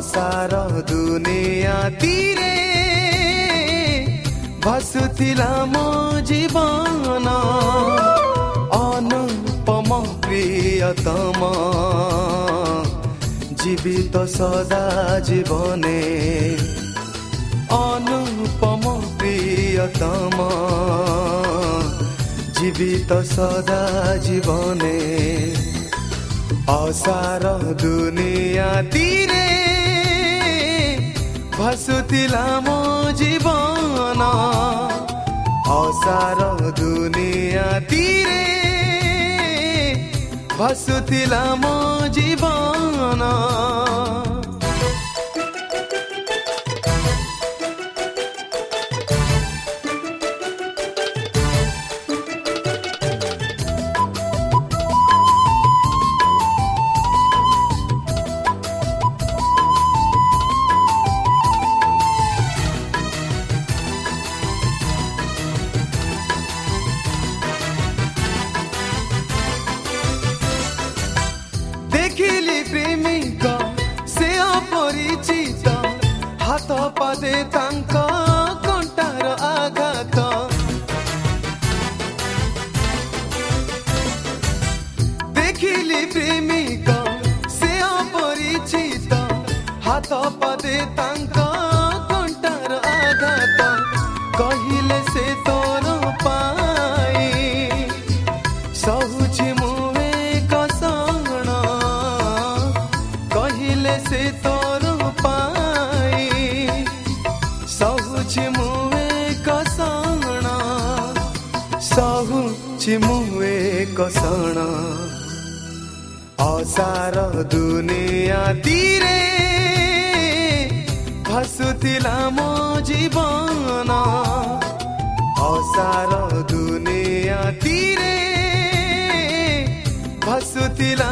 सारा दुनिया तीरे। भसुथिला मो जीवन। অনুপম প্রিয়তম জীবিত সদা জীবনে অনুপম প্রিয়তম জীবিত সদা জীবনে অসার দুনিয়া তীরে ଭାସୁଥିଲା ମୋ ଜୀବନ ଅସାର ଦୁନିଆ ତୀରେ ଭାସୁଥିଲା ମୋ ଜୀବନ ସହୁଛି ମୁଁ ଏକ ଶରଣ ଅସାର ଦୁନିଆ ତୀରେ ଭାସୁଥିଲା ମୋ ଜୀବନ। ଅସାର ଦୁନିଆ ତୀରେ ଭାସୁଥିଲା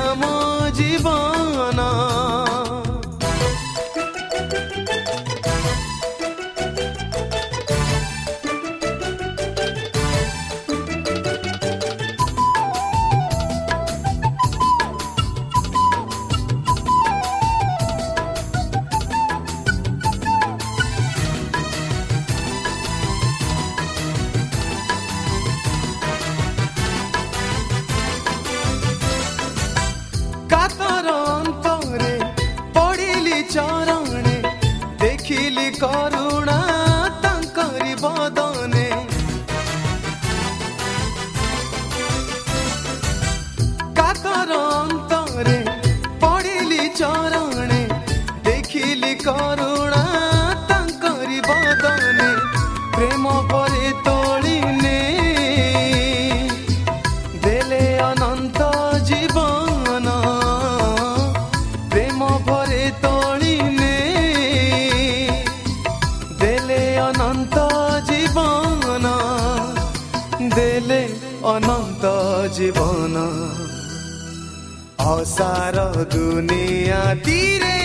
सारो दुनिया तीरे।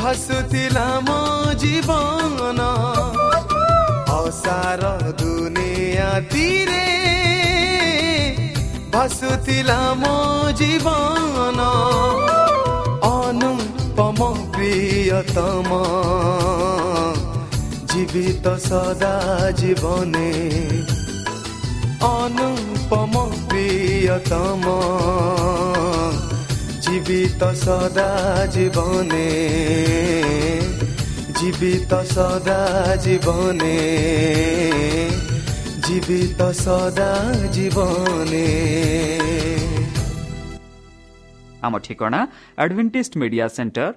हसुथिला मो जीवन असार दुनिया तीरे। ভাসুতিলা মো জীবন অনুপম প্রিয়তম জীবিত সদা জীবনে অনুপম प्रियतम जीवित सदा जीवने। जीवित सदा जीवने। जीवित सदा जीवने। आम ठेगाना Advantage Media Centre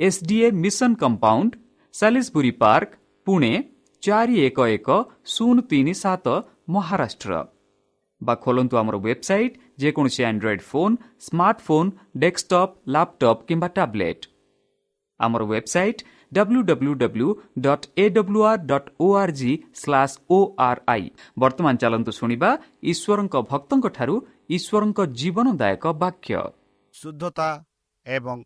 SDA Mission Compound Salisbury Park Pune चारि एक एक शून्य ତିନି सात महाराष्ट्र। ବା ଖୋଲନ୍ତୁ ଆମର ୱେବସାଇଟ୍ ଯେକୌଣସି Android phone smartphone desktop laptop କିମ୍ବା ଟ୍ୟାବ୍ଲେଟ୍ ଆମର website W W W dot A W R dot O R G slash O R I ବର୍ତ୍ତମାନ ଚାଲନ୍ତୁ ଶୁଣିବା ଈଶ୍ୱରଙ୍କ ଭକ୍ତଙ୍କଠାରୁ ଈଶ୍ୱରଙ୍କ ଜୀବନଦାୟକ ବାକ୍ୟ ଶୁଦ୍ଧତା ଏବଂ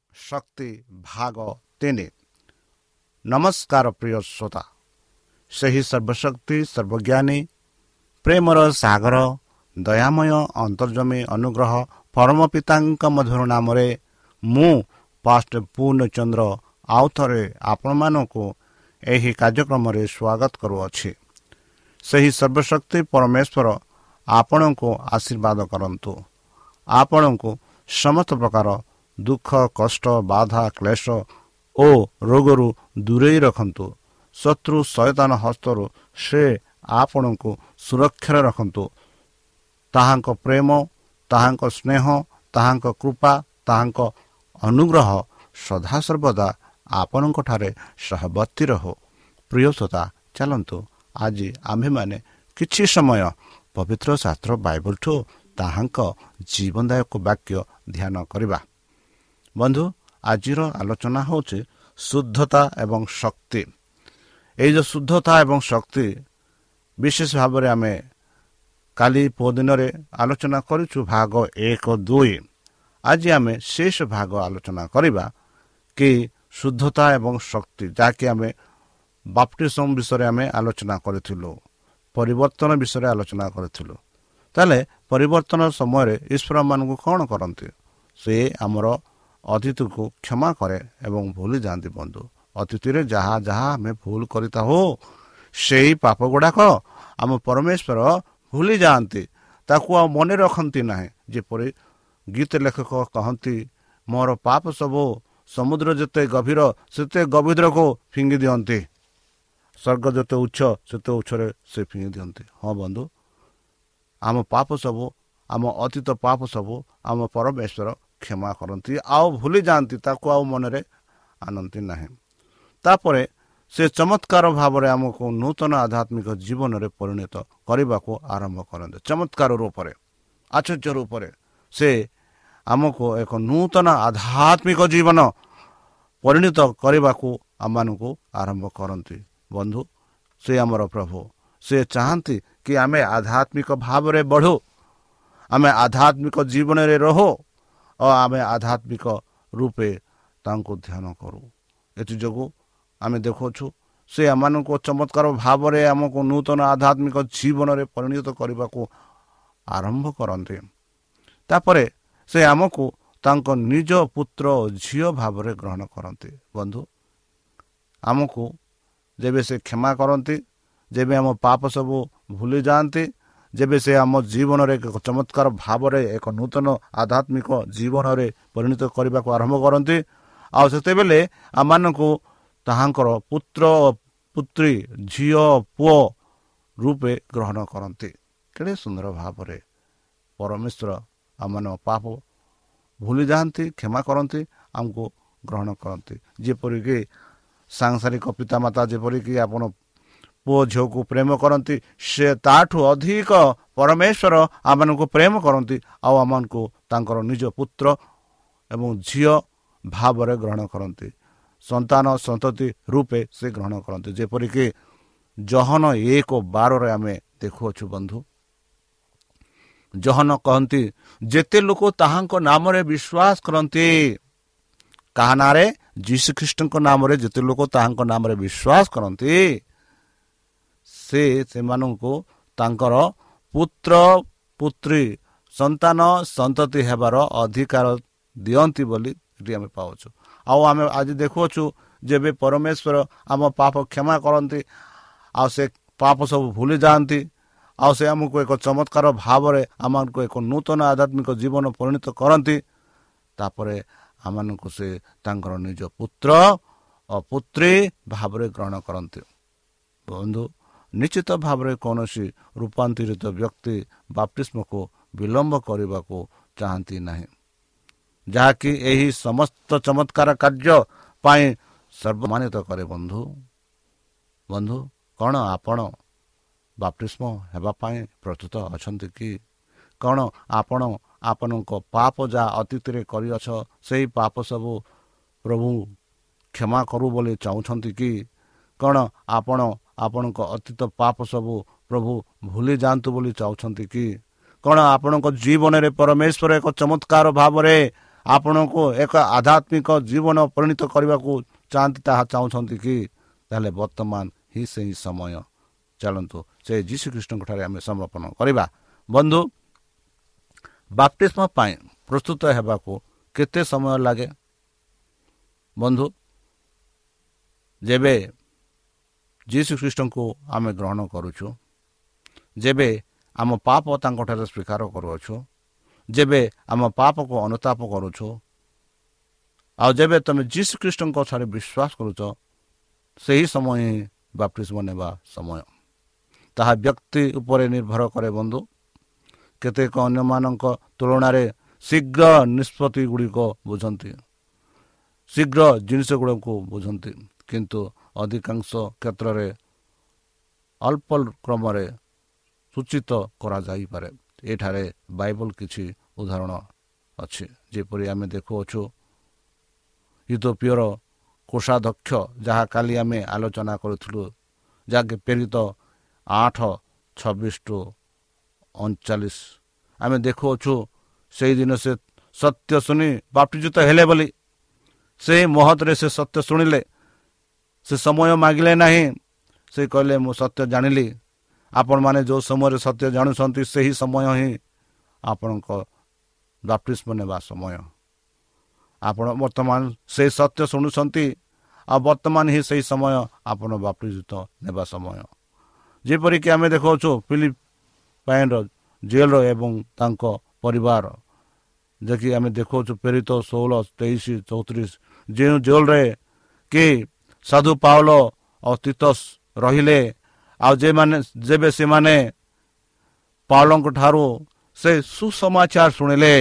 ସର୍ବଶକ୍ତି ସର୍ବଜ୍ଞାନୀ ପ୍ରେମର ସାଗର ଦୟାମୟ ଅନ୍ତର୍ଜମୀ ଅନୁଗ୍ରହ ପରମ ପିତାଙ୍କ ମଧୁର ନାମରେ ମୁଁ ପାଷ୍ଟ ପୂର୍ଣ୍ଣଚନ୍ଦ୍ର ଆଉ ଥରେ ଆପଣମାନଙ୍କୁ ଏହି କାର୍ଯ୍ୟକ୍ରମରେ ସ୍ୱାଗତ କରୁଅଛି। ସେହି ସର୍ବଶକ୍ତି ପରମେଶ୍ୱର ଆପଣଙ୍କୁ ଆଶୀର୍ବାଦ କରନ୍ତୁ। ଆପଣଙ୍କୁ ସମସ୍ତ ପ୍ରକାର ଦୁଃଖ କଷ୍ଟ ବାଧା କ୍ଲେଶ ଓ ରୋଗରୁ ଦୂରେଇ ରଖନ୍ତୁ। ଶତ୍ରୁ ସୟତାନ ହସ୍ତରୁ ସେ ଆପଣଙ୍କୁ ସୁରକ୍ଷାରେ ରଖନ୍ତୁ। ତାହାଙ୍କ ପ୍ରେମ ତାହାଙ୍କ ସ୍ନେହ ତାହାଙ୍କ କୃପା ତାହାଙ୍କ ଅନୁଗ୍ରହ ସଦାସର୍ବଦା ଆପଣଙ୍କଠାରେ ସହବର୍ତ୍ତୀ ରହୁ। ପ୍ରିୟସତା ଚାଲନ୍ତୁ ଆଜି ଆମ୍ଭେମାନେ କିଛି ସମୟ ପବିତ୍ର ଶାସ୍ତ୍ର ବାଇବଲଠୁ ତାହାଙ୍କ ଜୀବନଦାୟକ ବାକ୍ୟ ଧ୍ୟାନ କରିବା। ବନ୍ଧୁ ଆଜିର ଆଲୋଚନା ହେଉଛି ଶୁଦ୍ଧତା ଏବଂ ଶକ୍ତି। ଏଇ ଯେଉଁ ଶୁଦ୍ଧତା ଏବଂ ଶକ୍ତି ବିଶେଷ ଭାବରେ ଆମେ କାଲି ପୁଅ ଦିନରେ ଆଲୋଚନା କରିଛୁ ଭାଗ ଏକ ଦୁଇ ଆଜି ଆମେ ଶେଷ ଭାଗ ଆଲୋଚନା କରିବା କି ଶୁଦ୍ଧତା ଏବଂ ଶକ୍ତି ଯାହାକି ଆମେ ବାପ୍ଟିସମ୍ ବିଷୟରେ ଆମେ ଆଲୋଚନା କରିଥିଲୁ ପରିବର୍ତ୍ତନ ବିଷୟରେ ଆଲୋଚନା କରିଥିଲୁ ତାହେଲେ ପରିବର୍ତ୍ତନ ସମୟରେ ଈଶ୍ୱରମାନଙ୍କୁ କ'ଣ କରନ୍ତି ସେ ଆମର ଅତିଥିକୁ କ୍ଷମା କରେ ଏବଂ ଭୁଲି ଯାଆନ୍ତି ବନ୍ଧୁ ଅତିଥିରେ ଯାହା ଯାହା ଆମେ ଭୁଲ କରିଥାଉ ସେଇ ପାପ ଗୁଡ଼ାକ ଆମ ପରମେଶ୍ୱର ଭୁଲି ଯାଆନ୍ତି ତାକୁ ଆଉ ମନେ ରଖନ୍ତି ନାହିଁ। ଯେପରି ଗୀତ ଲେଖକ କହନ୍ତି ମୋର ପାପ ସବୁ ସମୁଦ୍ର ଯେତେ ଗଭୀର ସେତେ ଗଭୀରକୁ ଫିଙ୍ଗି ଦିଅନ୍ତି। ସ୍ୱର୍ଗ ଯେତେ ଉଚ୍ଚ ସେତେ ଉଚ୍ଚରେ ସେ ଫିଙ୍ଗି ଦିଅନ୍ତି। ହଁ ବନ୍ଧୁ ଆମ ପାପ ସବୁ ଆମ ଅତୀତ ପାପ ସବୁ ଆମ ପରମେଶ୍ୱର କ୍ଷମା କରନ୍ତି। ଆଉ ଭୁଲି ଯାଆନ୍ତି ତାକୁ ଆଉ ମନରେ ଆଣନ୍ତି ନାହିଁ। ତାପରେ ସେ ଚମତ୍କାର ଭାବରେ ଆମକୁ ନୂତନ ଆଧ୍ୟାତ୍ମିକ ଜୀବନରେ ପରିଣତ କରିବାକୁ ଆରମ୍ଭ କରନ୍ତି। ଚମତ୍କାର ରୂପରେ ଆଶ୍ଚର୍ଯ୍ୟ ରୂପରେ ସେ ଆମକୁ ଏକ ନୂତନ ଆଧ୍ୟାତ୍ମିକ ଜୀବନ ପରିଣତ କରିବାକୁ ଆମମାନଙ୍କୁ ଆରମ୍ଭ କରନ୍ତି। ବନ୍ଧୁ ସେ ଆମର ପ୍ରଭୁ। ସେ ଚାହାନ୍ତି କି ଆମେ ଆଧ୍ୟାତ୍ମିକ ଭାବରେ ବଢ଼ୁ ଆମେ ଆଧ୍ୟାତ୍ମିକ ଜୀବନରେ ରହୁ ଓ ଆମେ ଆଧ୍ୟାତ୍ମିକ ରୂପେ ତାଙ୍କୁ ଧ୍ୟାନ କରୁ। ଏଥିଯୋଗୁଁ ଆମେ ଦେଖୁଛୁ ସେ ଆମମାନଙ୍କୁ ଚମତ୍କାର ଭାବରେ ଆମକୁ ନୂତନ ଆଧ୍ୟାତ୍ମିକ ଜୀବନରେ ପରିଣତ କରିବାକୁ ଆରମ୍ଭ କରନ୍ତି। ତାପରେ ସେ ଆମକୁ ତାଙ୍କ ନିଜ ପୁତ୍ର ଝିଅ ଭାବରେ ଗ୍ରହଣ କରନ୍ତି। ବନ୍ଧୁ ଆମକୁ ଯେବେ ସେ କ୍ଷମା କରନ୍ତି ଯେବେ ଆମ ପାପ ସବୁ ଭୁଲି ଯାଆନ୍ତି ଯେବେ ସେ ଆମ ଜୀବନରେ ଏକ ଚମତ୍କାର ଭାବରେ ଏକ ନୂତନ ଆଧ୍ୟାତ୍ମିକ ଜୀବନରେ ପରିଣତ କରିବାକୁ ଆରମ୍ଭ କରନ୍ତି ଆଉ ସେତେବେଳେ ଆମମାନଙ୍କୁ ତାହାଙ୍କର ପୁତ୍ର ପୁତ୍ରୀ ଝିଅ ପୁଅ ରୂପେ ଗ୍ରହଣ କରନ୍ତି। କେଡ଼େ ସୁନ୍ଦର ଭାବରେ ପରମେଶ୍ୱର ଆମମାନଙ୍କ ପାପ ଭୁଲି ଯାଆନ୍ତି କ୍ଷମା କରନ୍ତି ଆମକୁ ଗ୍ରହଣ କରନ୍ତି। ଯେପରିକି ସାଂସାରିକ ପିତାମାତା ଯେପରିକି ଆପଣ ପୁଅ ଝିଅକୁ ପ୍ରେମ କରନ୍ତି ସେ ତାଠୁ ଅଧିକ ପରମେଶ୍ୱର ଆମମାନଙ୍କୁ ପ୍ରେମ କରନ୍ତି ଆଉ ଆମମାନଙ୍କୁ ତାଙ୍କର ନିଜ ପୁତ୍ର ଏବଂ ଝିଅ ଭାବରେ ଗ୍ରହଣ କରନ୍ତି। ସନ୍ତାନ ସନ୍ତତି ରୂପେ ସେ ଗ୍ରହଣ କରନ୍ତି। ଯେପରିକି ଜହନ ଏକ ବାରରେ ଆମେ ଦେଖୁଅଛୁ ବନ୍ଧୁ। ଜହନ କହନ୍ତି ଯେତେ ଲୋକ ତାହାଙ୍କ ନାମରେ ବିଶ୍ୱାସ କରନ୍ତି କାହା ନାଁରେ ଯୀଶୁ ଖ୍ରୀଷ୍ଟଙ୍କ ନାମରେ ଯେତେ ଲୋକ ତାହାଙ୍କ ନାମରେ ବିଶ୍ୱାସ କରନ୍ତି ସେ ସେମାନଙ୍କୁ ତାଙ୍କର ପୁତ୍ର ପୁତ୍ରୀ ସନ୍ତାନ ସନ୍ତତି ହେବାର ଅଧିକାର ଦିଅନ୍ତି ବୋଲି ଆମେ ପାଉଛୁ। ଆଉ ଆମେ ଆଜି ଦେଖୁଅଛୁ ଯେବେ ପରମେଶ୍ୱର ଆମ ପାପ କ୍ଷମା କରନ୍ତି ଆଉ ସେ ପାପ ସବୁ ଭୁଲି ଯାଆନ୍ତି ଆଉ ସେ ଆମକୁ ଏକ ଚମତ୍କାର ଭାବରେ ଆମମାନଙ୍କୁ ଏକ ନୂତନ ଆଧ୍ୟାତ୍ମିକ ଜୀବନ ପରିଣତ କରନ୍ତି। ତାପରେ ଆମମାନଙ୍କୁ ସେ ତାଙ୍କର ନିଜ ପୁତ୍ର ଓ ପୁତ୍ରୀ ଭାବରେ ଗ୍ରହଣ କରନ୍ତି। ବନ୍ଧୁ ନିଶ୍ଚିତ ଭାବରେ କୌଣସି ରୂପାନ୍ତରିତ ବ୍ୟକ୍ତି ବାପ୍ତିଷ୍ମକୁ ବିଳମ୍ବ କରିବାକୁ ଚାହାନ୍ତି ନାହିଁ। ଯାହାକି ଏହି ସମସ୍ତ ଚମତ୍କାର କାର୍ଯ୍ୟ ପାଇଁ ସର୍ବମାନିତ କରେ ବନ୍ଧୁ। ବନ୍ଧୁ କ'ଣ ଆପଣ ବାପ୍ତିଷ୍ମ ହେବା ପାଇଁ ପ୍ରସ୍ତୁତ ଅଛନ୍ତି କି? କ'ଣ ଆପଣ ଆପଣଙ୍କ ପାପ ଯାହା ଅତୀତରେ କରିଅଛ ସେହି ପାପ ସବୁ ପ୍ରଭୁ କ୍ଷମା କରୁ ବୋଲି ଚାହୁଁଛନ୍ତି କି? କ'ଣ ଆପଣ ଆପଣଙ୍କ ଅତୀତ ପାପ ସବୁ ପ୍ରଭୁ ଭୁଲି ଯାଆନ୍ତୁ ବୋଲି ଚାହୁଁଛନ୍ତି କି? କ'ଣ ଆପଣଙ୍କ ଜୀବନରେ ପରମେଶ୍ୱର ଏକ ଚମତ୍କାର ଭାବରେ ଆପଣଙ୍କୁ ଏକ ଆଧ୍ୟାତ୍ମିକ ଜୀବନ ପରିଣତ କରିବାକୁ ଚାହାନ୍ତି ତାହା ଚାହୁଁଛନ୍ତି କି? ତାହେଲେ ବର୍ତ୍ତମାନ ହିଁ ସେହି ସମୟ। ଚାଲନ୍ତୁ ସେ ଯୀଶୁଖ୍ରୀଷ୍ଟଙ୍କ ଠାରେ ଆମେ ସମର୍ପଣ କରିବା। ବନ୍ଧୁ ବାପ୍ତିସ୍ମ ପାଇଁ ପ୍ରସ୍ତୁତ ହେବାକୁ କେତେ ସମୟ ଲାଗେ? ବନ୍ଧୁ ଯେବେ ଯୀଶୁ ଖ୍ରୀଷ୍ଟଙ୍କୁ ଆମେ ଗ୍ରହଣ କରୁଛୁ ଯେବେ ଆମ ପାପ ତାଙ୍କଠାରେ ସ୍ୱୀକାର କରୁଅଛୁ ଯେବେ ଆମ ପାପକୁ ଅନୁତାପ କରୁଛୁ ଆଉ ଯେବେ ତୁମେ ଯୀଶୁ ଖ୍ରୀଷ୍ଟଙ୍କ ଠାରେ ବିଶ୍ୱାସ କରୁଛ ସେହି ସମୟ ହିଁ ବାପ୍ତିସ୍ମ ନେବା ସମୟ। ତାହା ବ୍ୟକ୍ତି ଉପରେ ନିର୍ଭର କରେ ବନ୍ଧୁ। କେତେକ ଅନ୍ୟମାନଙ୍କ ତୁଳନାରେ ଶୀଘ୍ର ନିଷ୍ପତ୍ତି ଗୁଡ଼ିକ ବୁଝନ୍ତି। ଶୀଘ୍ର ଜିନିଷ ଗୁଡ଼ିକୁ ବୁଝନ୍ତି। କିନ୍ତୁ ଅଧିକାଂଶ କ୍ଷେତ୍ରରେ ଅଳ୍ପ କ୍ରମରେ ସୂଚିତ କରାଯାଇପାରେ। ଏଠାରେ ବାଇବଲ କିଛି ଉଦାହରଣ ଅଛି। ଯେପରି ଆମେ ଦେଖୁଅଛୁ ୟୁରୋପୀୟର କୋଷାଧ୍ୟକ୍ଷ ଯାହା କାଲି ଆମେ ଆଲୋଚନା କରୁଥିଲୁ ଯାହାକି ପ୍ରେରିତ ଆଠ ଛବିଶ ଟୁ ଅଣଚାଳିଶ। ଆମେ ଦେଖୁଅଛୁ ସେହିଦିନ ସେ ସତ୍ୟ ଶୁଣି ବାପ୍ତିଯୁକ୍ତ ହେଲେ ବୋଲି। ସେହି ମହତରେ ସେ ସତ୍ୟ ଶୁଣିଲେ। ସେ ସମୟ ମାଗିଲେ ନାହିଁ। ସେ କହିଲେ ମୁଁ ସତ୍ୟ ଜାଣିଲି। ଆପଣମାନେ ଯେଉଁ ସମୟରେ ସତ୍ୟ ଜାଣୁଛନ୍ତି ସେହି ସମୟ ହିଁ ଆପଣଙ୍କ ବାପ୍ତିସ୍ମ ନେବା ସମୟ। ଆପଣ ବର୍ତ୍ତମାନ ସେହି ସତ୍ୟ ଶୁଣୁଛନ୍ତି ଆଉ ବର୍ତ୍ତମାନ ହିଁ ସେହି ସମୟ ଆପଣ ବାପ୍ତିଯୁକ୍ତ ନେବା ସମୟ। ଯେପରିକି ଆମେ ଦେଖାଉଛୁ ଫିଲିପ ପାଇନର ଜେଲର ଏବଂ ତାଙ୍କ ପରିବାର। ଯେକି ଆମେ ଦେଖାଉଛୁ ପ୍ରେରିତ ଷୋହଳ ତେଇଶ ଚଉତିରିଶ ଯେଉଁ ଜେଲରେ କି ସାଧୁ ପାଉଲ ଓ ତିତସ ରହିଲେ ଆଉ ଯେମାନେ ଯେବେ ସେମାନେ ପାଉଲଙ୍କ ଠାରୁ ସେ ସୁସମାଚାର ଶୁଣିଲେ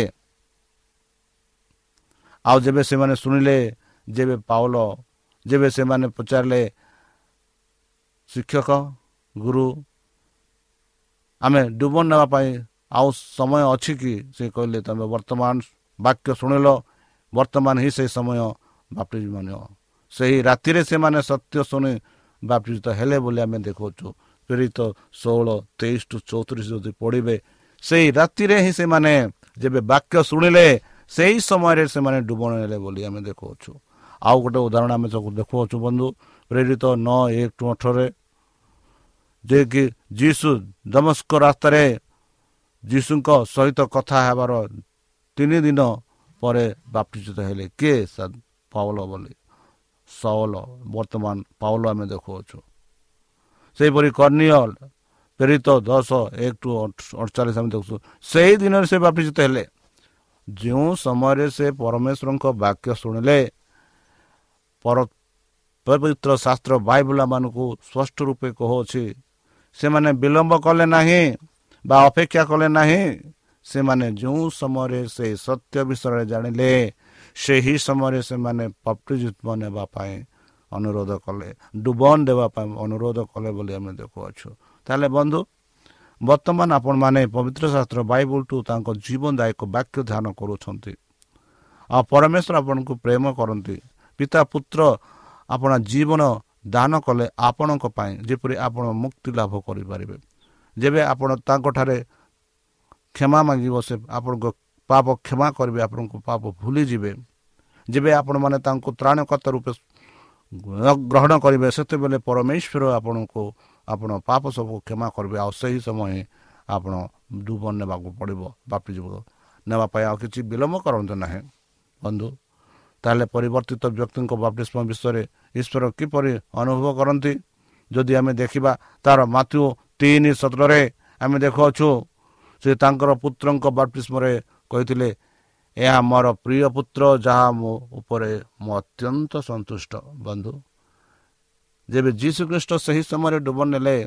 ଆଉ ଯେବେ ସେମାନେ ଶୁଣିଲେ ଯେବେ ପାଉଲ ଯେବେ ସେମାନେ ପଚାରିଲେ ଶିକ୍ଷକ ଗୁରୁ ଆମେ ଡୁବ ନେବା ପାଇଁ ଆଉ ସମୟ ଅଛି କି? ସେ କହିଲେ ତୁମେ ବର୍ତ୍ତମାନ ବାକ୍ୟ ଶୁଣିଲ ବର୍ତ୍ତମାନ ହିଁ ସେ ସମୟ ବାପି ନିଅ ସେହି ରାତିରେ ସେମାନେ ସତ୍ୟ ଶୁଣି ବାପ୍ତିତ ହେଲେ ବୋଲି ଆମେ ଦେଖାଉଛୁ ପ୍ରେରିତ ଷୋହଳ ତେଇଶ ଟୁ ଚଉତିରିଶ ଯଦି ପଢ଼ିବେ ସେଇ ରାତିରେ ହିଁ ସେମାନେ ଯେବେ ବାକ୍ୟ ଶୁଣିଲେ ସେହି ସମୟରେ ସେମାନେ ଡୁବଣ ନେଲେ ବୋଲି ଆମେ ଦେଖାଉଛୁ ଆଉ ଗୋଟେ ଉଦାହରଣ ଆମେ ସବୁ ଦେଖାଉଛୁ ବନ୍ଧୁ ପ୍ରେରିତ ନଅ ଏକ ଟୁ ଅଠରରେ ଯିଏକି ଯୀଶୁ ଦମସ୍କ ରାସ୍ତାରେ ଯୀଶୁଙ୍କ ସହିତ କଥା ହେବାର ତିନି ଦିନ ପରେ ବାପ୍ତିଚିତ ହେଲେ। କିଏ? ପାଉଲ ବୋଲି। ସଉଲ ବର୍ତ୍ତମାନ ପାଉଲ ଆମେ ଦେଖୁଅଛୁ ସେହିପରି କର୍ଣ୍ଣିଅଲ ପ୍ରେରିତ ଦଶ ଏକ ଟୁ ଅଠଚାଳିଶ ଆମେ ଦେଖୁଛୁ ସେହି ଦିନରେ ସେ ବାପ୍ତିଚିତ ହେଲେ ଯେଉଁ ସମୟରେ ସେ ପରମେଶ୍ୱରଙ୍କ ବାକ୍ୟ ଶୁଣିଲେ ପବିତ୍ର ଶାସ୍ତ୍ର ବାଇବଲ ମାନଙ୍କୁ ସ୍ପଷ୍ଟ ରୂପେ କହୁଅଛି ସେମାନେ ବିଳମ୍ବ କଲେ ନାହିଁ ବା ଅପେକ୍ଷା କଲେ ନାହିଁ ସେମାନେ ଯେଉଁ ସମୟରେ ସେ ସତ୍ୟ ବିଷୟରେ ଜାଣିଲେ ସେହି ସମୟରେ ସେମାନେ ପପ୍ରିଜିତ୍ମ ନେବା ପାଇଁ ଅନୁରୋଧ କଲେ ଡୁବନ ଦେବା ପାଇଁ ଅନୁରୋଧ କଲେ ବୋଲି ଆମେ ଦେଖୁଅଛୁ। ତାହେଲେ ବନ୍ଧୁ ବର୍ତ୍ତମାନ ଆପଣମାନେ ପବିତ୍ର ଶାସ୍ତ୍ର ବାଇବଲଠୁ ତାଙ୍କ ଜୀବନଦାୟକ ବାକ୍ୟ ଧ୍ୟାନ କରୁଛନ୍ତି। ଆଉ ପରମେଶ୍ୱର ଆପଣଙ୍କୁ ପ୍ରେମ କରନ୍ତି। ପିତା ପୁତ୍ର ଆପଣ ଜୀବନ ଦାନ କଲେ ଆପଣଙ୍କ ପାଇଁ ଯେପରି ଆପଣ ମୁକ୍ତି ଲାଭ କରିପାରିବେ। ଯେବେ ଆପଣ ତାଙ୍କଠାରେ କ୍ଷମା ମାଗିବ ସେ ଆପଣଙ୍କ ପାପ କ୍ଷମା କରିବେ ଆପଣଙ୍କ ପାପ ଭୁଲିଯିବେ। ଯେବେ ଆପଣମାନେ ତାଙ୍କୁ ତ୍ରାଣକର୍ତ୍ତା ରୂପେ ଗ୍ରହଣ କରିବେ ସେତେବେଳେ ପରମେଶ୍ୱର ଆପଣଙ୍କୁ ଆପଣ ପାପ ସବୁ କ୍ଷମା କରିବେ। ଆଉ ସେହି ସମୟ ଆପଣ ଦୁବ ନେବାକୁ ପଡ଼ିବ ବାପିଯିବ ନେବା ପାଇଁ ଆଉ କିଛି ବିଳମ୍ବ କରନ୍ତୁ ନାହିଁ। ବନ୍ଧୁ ତାହେଲେ ପରିବର୍ତ୍ତିତ ବ୍ୟକ୍ତିଙ୍କ ବାପ୍ତିଷ୍ମ ବିଷୟରେ ଈଶ୍ୱର କିପରି ଅନୁଭବ କରନ୍ତି? ଯଦି ଆମେ ଦେଖିବା ତାର ମାତୃ ତିନି ସତରରେ ଆମେ ଦେଖୁଅଛୁ ସେ ତାଙ୍କର ପୁତ୍ରଙ୍କ ବାପ୍ତିଷ୍ମରେ କହିଥିଲେ ଏହା ମୋର ପ୍ରିୟ ପୁତ୍ର ଯାହା ମୋ ଉପରେ ମୁଁ ଅତ୍ୟନ୍ତ ସନ୍ତୁଷ୍ଟ ବନ୍ଧୁ। ଯେବେ ଯୀଶୁଖ୍ରୀଷ୍ଟ ସେହି ସମୟରେ ଡୁବ ନେଲେ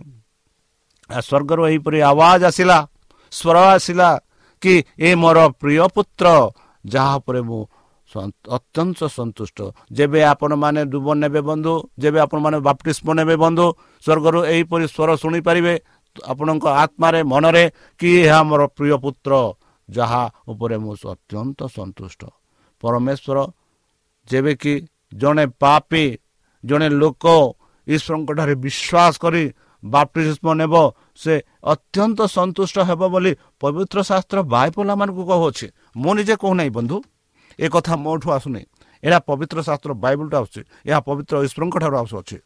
ସ୍ୱର୍ଗରୁ ଏହିପରି ଆୱାଜ ଆସିଲା ସ୍ୱର ଆସିଲା କି ଏ ମୋର ପ୍ରିୟ ପୁତ୍ର ଯାହା ଉପରେ ମୁଁ ଅତ୍ୟନ୍ତ ସନ୍ତୁଷ୍ଟ। ଯେବେ ଆପଣମାନେ ଡୁବ ନେବେ ବନ୍ଧୁ ଯେବେ ଆପଣମାନେ ବାପ୍ଟିସ୍ମ ନେବେ ବନ୍ଧୁ ସ୍ୱର୍ଗରୁ ଏହିପରି ସ୍ୱର ଶୁଣିପାରିବେ ଆପଣଙ୍କ ଆତ୍ମାରେ ମନରେ କି ଏହା ମୋର ପ୍ରିୟ ପୁତ୍ର ଯାହା ଉପରେ ମୁଁ ଅତ୍ୟନ୍ତ ସନ୍ତୁଷ୍ଟ। ପରମେଶ୍ୱର ଯେବେ କି ଜଣେ ପାପି ଜଣେ ଲୋକ ଈଶ୍ୱରଙ୍କ ଠାରେ ବିଶ୍ୱାସ କରି ବାପ୍ଟିସ୍ମ ନେବ ସେ ଅତ୍ୟନ୍ତ ସନ୍ତୁଷ୍ଟ ହେବ ବୋଲି ପବିତ୍ର ଶାସ୍ତ୍ର ବାଇପଲାମାନଙ୍କୁ କହୁଅଛି। ମୁଁ ନିଜେ କହୁନାହିଁ ବନ୍ଧୁ ଏ କଥା ମୋଠୁ ଆସୁନି। ଏହା ପବିତ୍ର ଶାସ୍ତ୍ର ବାଇବଲଠୁ ଆସୁଛି ଏହା ପବିତ୍ର ଈଶ୍ୱରଙ୍କ ଠାରୁ ଆସୁଅଛି।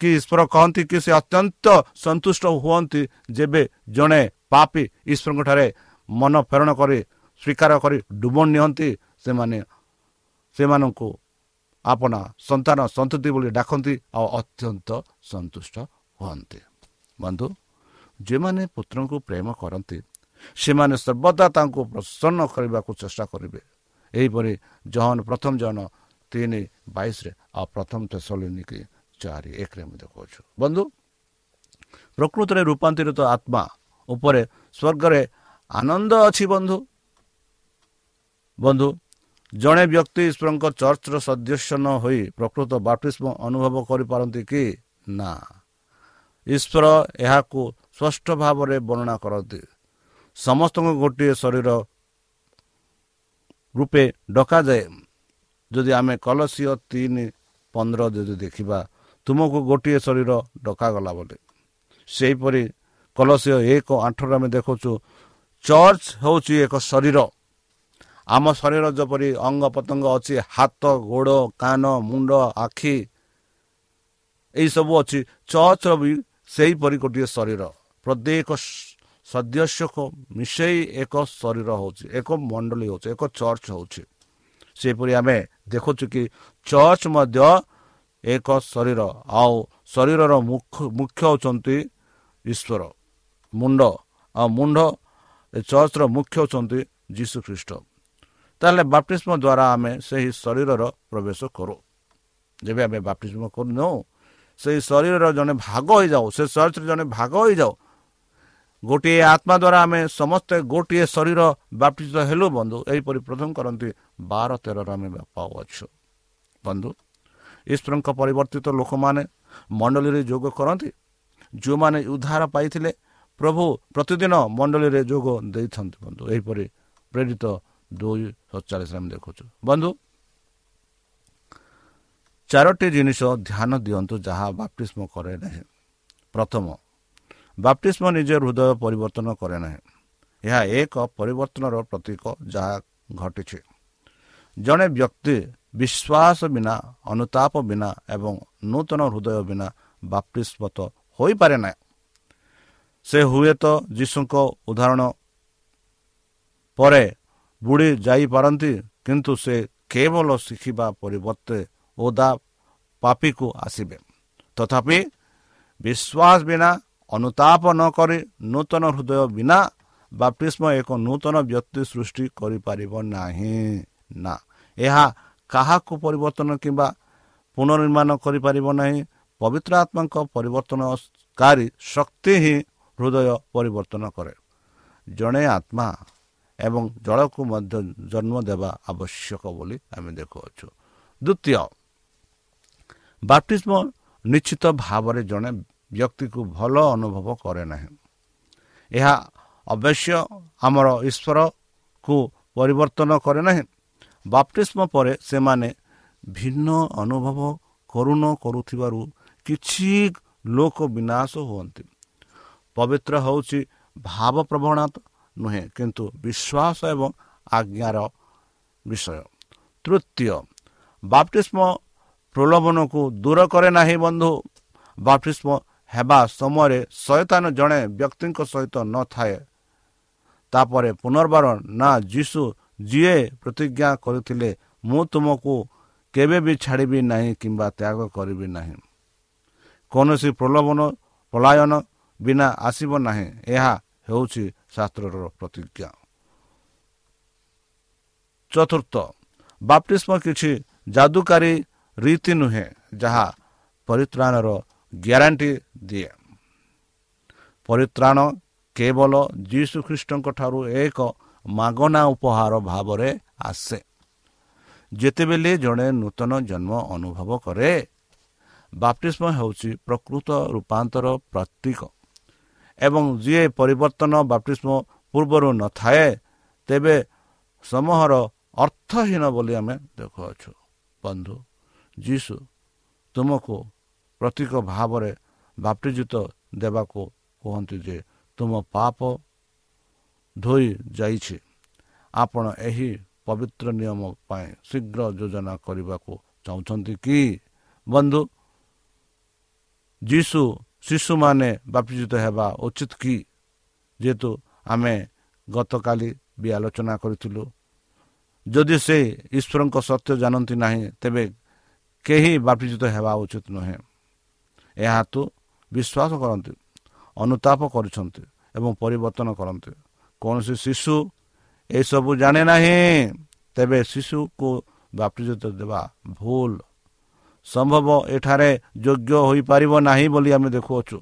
କି ଈଶ୍ୱର କହନ୍ତି କି ସେ ଅତ୍ୟନ୍ତ ସନ୍ତୁଷ୍ଟ ହୁଅନ୍ତି ଯେବେ ଜଣେ ପାପି ଈଶ୍ୱରଙ୍କ ଠାରେ ମନ ପ୍ରେରଣ କରି ସ୍ୱୀକାର କରି ଡୁବ ନିଅନ୍ତି ସେମାନେ ସେମାନଙ୍କୁ ଆପଣା ସନ୍ତାନ ସନ୍ତତି ବୋଲି ଡାକନ୍ତି ଆଉ ଅତ୍ୟନ୍ତ ସନ୍ତୁଷ୍ଟ ହୁଅନ୍ତି। ବନ୍ଧୁ ଯେଉଁମାନେ ପୁତ୍ରଙ୍କୁ ପ୍ରେମ କରନ୍ତି ସେମାନେ ସର୍ବଦା ତାଙ୍କୁ ପ୍ରସନ୍ନ କରିବାକୁ ଚେଷ୍ଟା କରିବେ। ଏହିପରି ଜହନ ପ୍ରଥମ ଜହନ ତିନି ବାଇଶରେ ଆଉ ପ୍ରଥମ ତେସଲିନିକି ଚାରି ଏକରେ ଆମେ ଦେଖାଉଛୁ ବନ୍ଧୁ ପ୍ରକୃତରେ ରୂପାନ୍ତରିତ ଆତ୍ମା ଉପରେ ସ୍ୱର୍ଗରେ ଆନନ୍ଦ ଅଛି ବନ୍ଧୁ। ବନ୍ଧୁ ଜଣେ ବ୍ୟକ୍ତି ଈଶ୍ୱରଙ୍କ ଚର୍ଚ୍ଚର ସଦସ୍ୟ ନ ହୋଇ ପ୍ରକୃତ ବାପ୍ତିସ୍ମ ଅନୁଭବ କରିପାରନ୍ତି କି? ନା। ଈଶ୍ୱର ଏହାକୁ ସ୍ପଷ୍ଟ ଭାବରେ ବର୍ଣ୍ଣନା କରନ୍ତି। ସମସ୍ତଙ୍କୁ ଗୋଟିଏ ଶରୀର ରୂପେ ଡକାଯାଏ। ଯଦି ଆମେ କଲସିଅ ତିନି ପନ୍ଦର ଯଦି ଦେଖିବା ତୁମକୁ ଗୋଟିଏ ଶରୀର ଡକାଗଲା ବୋଲି। ସେହିପରି କଲସିଅ ଏକ ଆଠରେ ଆମେ ଦେଖୁଛୁ ଚର୍ଚ୍ଚ ହେଉଛି ଏକ ଶରୀର। ଆମ ଶରୀର ଯେପରି ଅଙ୍ଗ ପ୍ରତ୍ୟଙ୍ଗ ଅଛି ହାତ ଗୋଡ଼ କାନ ମୁଣ୍ଡ ଆଖି ଏହିସବୁ ଅଛି ଚର୍ଚ୍ଚର ବି ସେହିପରି ଗୋଟିଏ ଶରୀର। ପ୍ରତ୍ୟେକ ସଦସ୍ୟକୁ ମିଶାଇ ଏକ ଶରୀର ହେଉଛି ଏକ ମଣ୍ଡଳୀ ହେଉଛି ଏକ ଚର୍ଚ୍ଚ ହେଉଛି। ସେହିପରି ଆମେ ଦେଖୁଛୁ କି ଚର୍ଚ୍ଚ ମଧ୍ୟ ଏକ ଶରୀର। ଆଉ ଶରୀରର ମୁଖ୍ୟ ହେଉଛନ୍ତି ଈଶ୍ୱର। ମୁଣ୍ଡ। ଆଉ ମୁଣ୍ଡ ଚର୍ଚ୍ଚର ମୁଖ୍ୟ ହେଉଛନ୍ତି ଯୀଶୁ ଖ୍ରୀଷ୍ଟ। ତାହେଲେ ବାପ୍ତିସ୍ମ ଦ୍ୱାରା ଆମେ ସେହି ଶରୀରର ପ୍ରବେଶ କରୁ। ଯେବେ ଆମେ ବାପ୍ତିସ୍ମ କରୁନାହୁଁ ସେହି ଶରୀରର ଜଣେ ଭାଗ ହୋଇଯାଉ ସେ ଚର୍ଚ୍ଚରେ ଜଣେ ଭାଗ ହୋଇଯାଉ। ଗୋଟିଏ ଆତ୍ମା ଦ୍ୱାରା ଆମେ ସମସ୍ତେ ଗୋଟିଏ ଶରୀର ବାପ୍ତିତ ହେଲୁ ବନ୍ଧୁ। ଏହିପରି ପ୍ରଥମ କରନ୍ତି ବାର ତେରରେ ଆମେ ପାଉଅଛୁ ବନ୍ଧୁ ଈଶ୍ୱରଙ୍କ ପରିବର୍ତ୍ତିତ ଲୋକମାନେ ମଣ୍ଡଳୀରେ ଯୋଗ କରନ୍ତି। ଯେଉଁମାନେ ଉଦ୍ଧାର ପାଇଥିଲେ ପ୍ରଭୁ ପ୍ରତିଦିନ ମଣ୍ଡଳୀରେ ଯୋଗ ଦେଇଥାନ୍ତି ବନ୍ଧୁ। ଏହିପରି ପ୍ରେରିତ ଦୁଇ ସତଚାଳିଶରେ ଆମେ ଦେଖୁଛୁ। ବନ୍ଧୁ ଚାରୋଟି ଜିନିଷ ଧ୍ୟାନ ଦିଅନ୍ତୁ ଯାହା ବାପ୍ତିସ୍ମ କରେ ନାହିଁ। ପ୍ରଥମ ବାପ୍ତିସ୍ମ ନିଜ ହୃଦୟ ପରିବର୍ତ୍ତନ କରେ ନାହିଁ। ଏହା ଏକ ପରିବର୍ତ୍ତନର ପ୍ରତୀକ ଯାହା ଘଟିଛି। ଜଣେ ବ୍ୟକ୍ତି ବିଶ୍ୱାସ ବିନା ଅନୁତାପ ବିନା ଏବଂ ନୂତନ ହୃଦୟ ବିନା ବାପ୍ତିସ୍ମତ ହୋଇପାରେ ନାହିଁ। ସେ ହୁଏତ ଯୀଶୁଙ୍କ ଉଦାହରଣ ପରେ ବୁଡ଼ି ଯାଇପାରନ୍ତି କିନ୍ତୁ ସେ କେବଳ ଶିଖିବା ପରିବର୍ତ୍ତେ ଓଦା ପାପିକୁ ଆସିବେ। ତଥାପି ବିଶ୍ୱାସ ବିନା ଅନୁତାପ ନ କରି ନୂତନ ହୃଦୟ ବିନା ବାପ୍ତିସ୍ମ ଏକ ନୂତନ ବ୍ୟକ୍ତି ସୃଷ୍ଟି କରିପାରିବ ନାହିଁ। ନା ଏହା କାହାକୁ ପରିବର୍ତ୍ତନ କିମ୍ବା ପୁନର୍ନିର୍ମାଣ କରିପାରିବ ନାହିଁ ପବିତ୍ର ଆତ୍ମାଙ୍କ ପରିବର୍ତ୍ତନକାରୀ ଶକ୍ତି ହିଁ ହୃଦୟ ପରିବର୍ତ୍ତନ କରେ। ଜଣେ ଆତ୍ମା ଏବଂ ଜଳକୁ ମଧ୍ୟ ଜନ୍ମ ଦେବା ଆବଶ୍ୟକ ବୋଲି ଆମେ ଦେଖୁଅଛୁ। ଦ୍ୱିତୀୟ ବାପ୍ତିସ୍ମ ନିଶ୍ଚିତ ଭାବରେ ଜଣେ ବ୍ୟକ୍ତିକୁ ଭଲ ଅନୁଭବ କରେ ନାହିଁ। ଏହା ଅବଶ୍ୟ ଆମର ଈଶ୍ୱରକୁ ପରିବର୍ତ୍ତନ କରେ ନାହିଁ। ବାପ୍ତିସ୍ମ ପରେ ସେମାନେ ଭିନ୍ନ ଅନୁଭବ କରୁନ କରୁଥିବାରୁ କିଛି ଲୋକ ବିନାଶ ହୁଅନ୍ତି। ପବିତ୍ର ହେଉଛି ଭାବ ପ୍ରବଣତା ନୁହେଁ କିନ୍ତୁ ବିଶ୍ୱାସ ଏବଂ ଆଜ୍ଞାର ବିଷୟ। ତୃତୀୟ ବାପ୍ଟିସ୍ମ ପ୍ରଲୋଭନକୁ ଦୂର କରେ ନାହିଁ ବନ୍ଧୁ। ବାପ୍ଟିସ୍ମ ହେବା ସମୟରେ ଶୟତାନ ଜଣେ ବ୍ୟକ୍ତିଙ୍କ ସହିତ ନଥାଏ। ତାପରେ ପୁନର୍ବାର ନା ଯୀଶୁ ଯିଏ ପ୍ରତିଜ୍ଞା କରିଥିଲେ ମୁଁ ତୁମକୁ କେବେ ବି ଛାଡ଼ିବି ନାହିଁ କିମ୍ବା ତ୍ୟାଗ କରିବି ନାହିଁ। କୌଣସି ପ୍ରଲୋଭନ ପଳାୟନ ବିନା ଆସିବ ନାହିଁ। ଏହା ହେଉଛି ଶାସ୍ତ୍ରର ପ୍ରତିଜ୍ଞା। ଚତୁର୍ଥ ବାପ୍ତିସ୍ମ କିଛି ଯାଦୁକାରୀ ରୀତି ନୁହେଁ ଯାହା ପରିତ୍ରାଣର ଗ୍ୟାରେଣ୍ଟି ଦିଏ। ପରିତ୍ରାଣ କେବଳ ଯୀଶୁ ଖ୍ରୀଷ୍ଟଙ୍କ ଠାରୁ ଏକ ମାଗଣା ଉପହାର ଭାବରେ ଆସେ। ଯେତେବେଳେ ଜଣେ ନୂତନ ଜନ୍ମ ଅନୁଭବ କରେ ବାପ୍ତିସ୍ମ ହେଉଛି ପ୍ରକୃତ ରୂପାନ୍ତର ପ୍ରତୀକ। ଏବଂ ଯିଏ ପରିବର୍ତ୍ତନ ବାପ୍ତିସ୍ମ ପୂର୍ବରୁ ନଥାଏ ତେବେ ସମୂହର ଅର୍ଥହୀନ ବୋଲି ଆମେ ଦେଖୁଅଛୁ। ବନ୍ଧୁ ଯୀଶୁ ତୁମକୁ ପ୍ରତୀକ ଭାବରେ ବାପ୍ତିଜିତ ଦେବାକୁ କୁହନ୍ତି ଯେ ତୁମ ପାପ ଧୋଇ ଯାଇଛି। ଆପଣ ଏହି ପବିତ୍ର ନିୟମ ପାଇଁ ଶୀଘ୍ର ଯୋଜନା କରିବାକୁ ଚାହୁଁଛନ୍ତି କି? ବନ୍ଧୁ ଯୀଶୁ ଶିଶୁମାନେ ବାପିଜିତ ହେବା ଉଚିତ କି? ଯେହେତୁ ଆମେ ଗତକାଲି ବି ଆଲୋଚନା କରିଥିଲୁ। ଯଦି ସେ ଈଶ୍ୱରଙ୍କ ସତ୍ୟ ଜାଣନ୍ତି ନାହିଁ ତେବେ କେହି ବାପିଜିତ ହେବା ଉଚିତ ନୁହେଁ। ଏହା ତୁ ବିଶ୍ୱାସ କରନ୍ତି ଅନୁତାପ କରୁଛନ୍ତି ଏବଂ ପରିବର୍ତ୍ତନ କରନ୍ତି। କୌଣସି ଶିଶୁ ଏସବୁ ଜାଣେ ନାହିଁ ତେବେ ଶିଶୁକୁ ବାପିଜିତ ଦେବା ଭୁଲ ସମ୍ଭବ ଏଠାରେ ଯୋଗ୍ୟ ହୋଇପାରିବ ନାହିଁ ବୋଲି ଆମେ ଦେଖୁଅଛୁ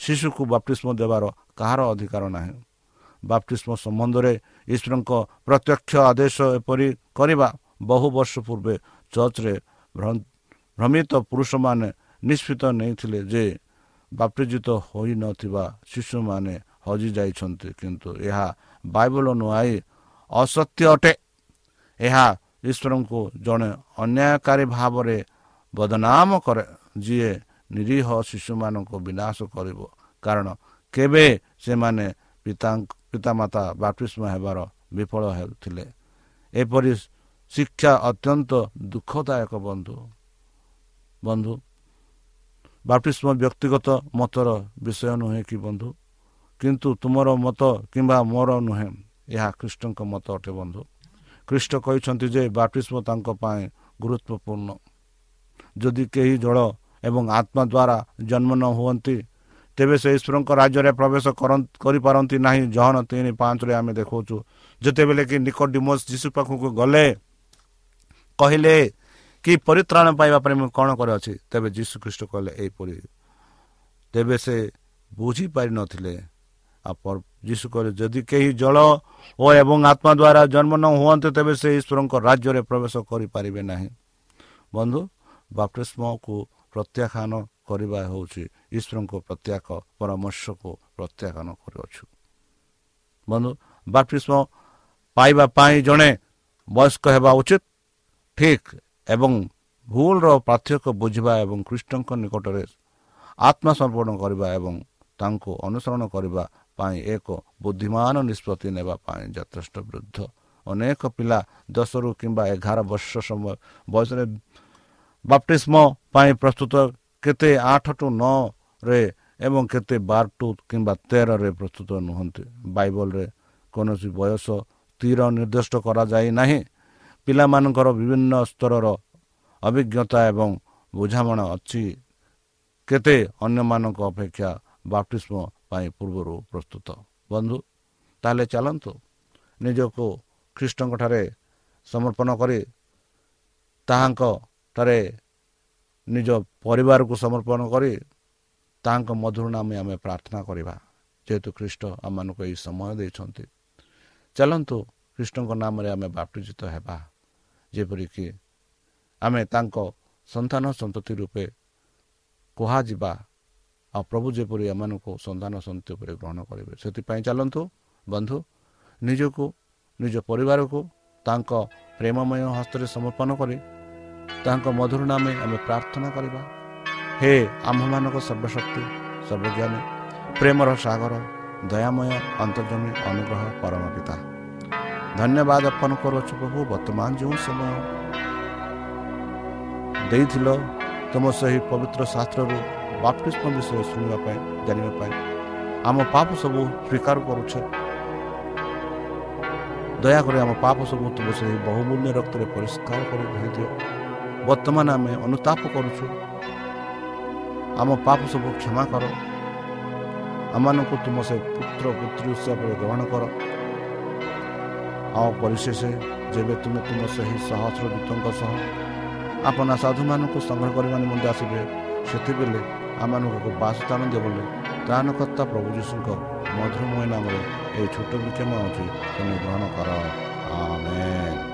ଶିଶୁକୁ ବାପ୍ତିସ୍ମ ଦେବାର କାହାର ଅଧିକାର ନାହିଁ ବାପ୍ତିସ୍ମ ସମ୍ବନ୍ଧରେ ଈଶ୍ୱରଙ୍କ ପ୍ରତ୍ୟକ୍ଷ ଆଦେଶ ଏପରି କରିବା ବହୁ ବର୍ଷ ପୂର୍ବେ ଚର୍ଚ୍ଚରେ ଭ୍ରମିତ ପୁରୁଷମାନେ ନିଷ୍ପିତ ନେଇଥିଲେ ଯେ ବାପ୍ତିଜିତ ହୋଇନଥିବା ଶିଶୁମାନେ ହଜିଯାଇଛନ୍ତି କିନ୍ତୁ ଏହା ବାଇବଲ ନୁଆଇ ଅସତ୍ୟ ଅଟେ ଏହା ଈଶ୍ୱରଙ୍କୁ ଜଣେ ଅନ୍ୟାୟକାରୀ ଭାବରେ ବଦନାମ କରେ ଯିଏ ନିରୀହ ଶିଶୁମାନଙ୍କୁ ବିନାଶ କରିବ। କାରଣ କେବେ ସେମାନେ ପିତା ପିତାମାତା ବାପ୍ତିସ୍ମ ହେବାର ବିଫଳ ହେଉଥିଲେ। ଏପରି ଶିକ୍ଷା ଅତ୍ୟନ୍ତ ଦୁଃଖଦାୟକ ବନ୍ଧୁ। ବନ୍ଧୁ ବାପ୍ତିସ୍ମ ବ୍ୟକ୍ତିଗତ ମତର ବିଷୟ ନୁହେଁ କି ବନ୍ଧୁ? କିନ୍ତୁ ତୁମର ମତ କିମ୍ବା ମୋର ନୁହେଁ ଏହା ଖ୍ରୀଷ୍ଟଙ୍କ ମତ ଅଟେ ବନ୍ଧୁ। ଖ୍ରୀଷ୍ଟ କହିଛନ୍ତି ଯେ ବାପ୍ତିସ୍ମ ତାଙ୍କ ପାଇଁ ଗୁରୁତ୍ୱପୂର୍ଣ୍ଣ। ଯଦି କେହି ଜଳ ଏବଂ ଆତ୍ମା ଦ୍ୱାରା ଜନ୍ମ ନ ହୁଅନ୍ତି ତେବେ ସେ ଈଶ୍ୱରଙ୍କ ରାଜ୍ୟରେ ପ୍ରବେଶ କରିପାରନ୍ତି ନାହିଁ। ଜହନ ତିନି ପାଞ୍ଚରେ ଆମେ ଦେଖାଉଛୁ ଯେତେବେଳେ କି ନିକୋଡିମୋସ୍ ଯୀଶୁ ପାଖକୁ ଗଲେ କହିଲେ କି ପରିତ୍ରାଣ ପାଇବା ପାଇଁ ମୁଁ କ'ଣ କରିଅଛି ତେବେ ଯୀଶୁ ଖ୍ରୀଷ୍ଟ କହିଲେ ଏହିପରି ତେବେ ସେ ବୁଝିପାରିନଥିଲେ ଯୀଶୁ କହିଲେ ଯଦି କେହି ଜଳ ଓ ଏବଂ ଆତ୍ମା ଦ୍ୱାରା ଜନ୍ମ ନ ହୁଅନ୍ତି ତେବେ ସେ ଈଶ୍ୱରଙ୍କ ରାଜ୍ୟରେ ପ୍ରବେଶ କରିପାରିବେ ନାହିଁ। ବନ୍ଧୁ ବାପ୍ତିସ୍ମକୁ ପ୍ରତ୍ୟାଖ୍ୟାନ କରିବା ହେଉଛି ଈଶ୍ୱରଙ୍କ ପ୍ରତ୍ୟାଖ ପରାମର୍ଶକୁ ପ୍ରତ୍ୟାଖ୍ୟାନ କରୁଅଛୁ। ବନ୍ଧୁ ବାପ୍ତିସ୍ମ ପାଇବା ପାଇଁ ଜଣେ ବୟସ୍କ ହେବା ଉଚିତ ଠିକ୍ ଏବଂ ଭୁଲର ପାର୍ଥକ୍ୟ ବୁଝିବା ଏବଂ ଖ୍ରୀଷ୍ଟଙ୍କ ନିକଟରେ ଆତ୍ମସମର୍ପଣ କରିବା ଏବଂ ତାଙ୍କୁ ଅନୁସରଣ କରିବା ପାଇଁ ଏକ ବୁଦ୍ଧିମାନ ନିଷ୍ପତ୍ତି ନେବା ପାଇଁ ଯଥେଷ୍ଟ ବୃଦ୍ଧ ଅନେକ ପିଲା ଦଶରୁ କିମ୍ବା ଏଗାର ବର୍ଷ ସମୟ ବୟସରେ ବାପ୍ଟିସ୍ମ ପାଇଁ ପ୍ରସ୍ତୁତ କେତେ ଆଠ ଟୁ ନଅରେ ଏବଂ କେତେ ବାର ଟୁ କିମ୍ବା ତେରରେ ପ୍ରସ୍ତୁତ ନୁହନ୍ତି। ବାଇବଲରେ କୌଣସି ବୟସ ତୀର ନିର୍ଦ୍ଦିଷ୍ଟ କରାଯାଇ ନାହିଁ। ପିଲାମାନଙ୍କର ବିଭିନ୍ନ ସ୍ତରର ଅଭିଜ୍ଞତା ଏବଂ ବୁଝାମଣା ଅଛି। କେତେ ଅନ୍ୟମାନଙ୍କ ଅପେକ୍ଷା ବାପ୍ଟିସ୍ମ ପାଇଁ ପୂର୍ବରୁ ପ୍ରସ୍ତୁତ। ବନ୍ଧୁ ତାହେଲେ ଚାଲନ୍ତୁ। ନିଜକୁ ଖ୍ରୀଷ୍ଟଙ୍କଠାରେ ସମର୍ପଣ କରି ତାହାଙ୍କ ଠାରେ ନିଜ ପରିବାରକୁ ସମର୍ପଣ କରି ତାଙ୍କ ମଧୁର ନାମେ ଆମେ ପ୍ରାର୍ଥନା କରିବା। ଯେହେତୁ ଖ୍ରୀଷ୍ଟ ଆମମାନଙ୍କୁ ଏହି ସମୟ ଦେଇଛନ୍ତି। ଚାଲନ୍ତୁ ଖ୍ରୀଷ୍ଟଙ୍କ ନାମରେ ଆମେ ବାପ୍ଟିଜିତ ହେବା। ଯେପରିକି ଆମେ ତାଙ୍କ ସନ୍ତାନ ସନ୍ତତି ରୂପେ କୁହାଯିବା ଆଉ ପ୍ରଭୁ ଯେପରି ଏମାନଙ୍କୁ ସନ୍ତାନ ସନ୍ତତି ଉପରେ ଗ୍ରହଣ କରିବେ ସେଥିପାଇଁ ଚାଲନ୍ତୁ ବନ୍ଧୁ ନିଜକୁ ନିଜ ପରିବାରକୁ ତାଙ୍କ ପ୍ରେମମୟ ହସ୍ତରେ ସମର୍ପଣ କରି ତାଙ୍କ ମଧୁର ନାମେ ଆମେ ପ୍ରାର୍ଥନା କରିବା। ହେ ଆମ୍ଭମାନଙ୍କ ସର୍ବଶକ୍ତି ସର୍ବଜ୍ଞାନୀ ପ୍ରେମର ସାଗର ଦୟାମୟ ଅନ୍ତର୍ଜମୀ ଅନୁଗ୍ରହ ପରମ ପିତା। ଧନ୍ୟବାଦ ଅର୍ପଣ କରୁଅଛୁ ପ୍ରଭୁ ବର୍ତ୍ତମାନ ଯେଉଁ ସମୟ ଦେଇଥିଲ ତୁମ ସେହି ପବିତ୍ର ଶାସ୍ତ୍ରରୁ ବାପ୍ତିଷ୍ମ ବିଷୟ ଶୁଣିବା ପାଇଁ ଜାଣିବା ପାଇଁ ଆମ ପାପ ସବୁ ସ୍ୱୀକାର କରୁଛେ। ଦୟାକରି ଆମ ପାପ ସବୁ ତୁମ ସେହି ବହୁମୂଲ୍ୟ ରକ୍ତରେ ପରିଷ୍କାର କରି ଧରିଦିଅ ବର୍ତ୍ତମାନ ଆମେ ଅନୁତାପ କରୁଛୁ ଆମ ପାପ ସବୁ କ୍ଷମା କର ଆମମାନଙ୍କୁ ତୁମ ସେ ପୁତ୍ର ପୁତ୍ରୀ ହିସାବରେ ଗ୍ରହଣ କର ଆଉ ପରିଶେଷ ଯେବେ ତୁମେ ତୁମ ସେହି ସହସ୍ର ଦୂତଙ୍କ ସହ ଆପଣ ସାଧୁମାନଙ୍କୁ ସଂଗ୍ରହ କରିବା ନିମନ୍ତେ ଆସିବେ ସେତେବେଳେ ଆମମାନଙ୍କୁ ଏକ ବାସସ୍ଥାନ ଦିଅ ବୋଲି ତ୍ରାଣକର୍ତ୍ତା ପ୍ରଭୁ ଯୀଶୁଙ୍କ ମଧୁରମୟ ନାମରେ ଏହି ଛୋଟ ବିକ୍ଷମ ଅଛି ତୁମେ ଗ୍ରହଣ କର ଆମେନ୍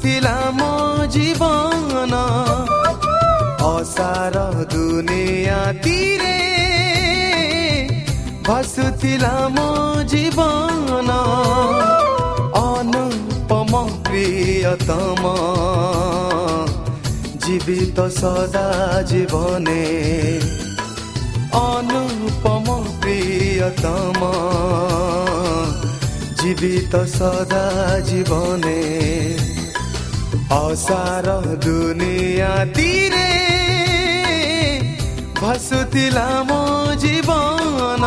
ଭାସୁଥିଲା ମୋ ଜୀବନ ଅସାର ଦୁନିଆ ତୀରେ ଭାସୁଥିଲା ମୋ ଜୀବନ ଅନୁପମ ପ୍ରିୟତମ ଜୀବିତ ସଦା ଜୀବନେ অনুপম প্রিয়তম জীবিত সদা জীবনে অসার দুনিয়া তীরে ভাসুতিলা মো জীবন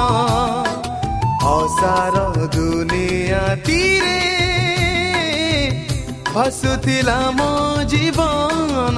অসার দুনিয়া তীরে ভাসুতিলা মো জীবন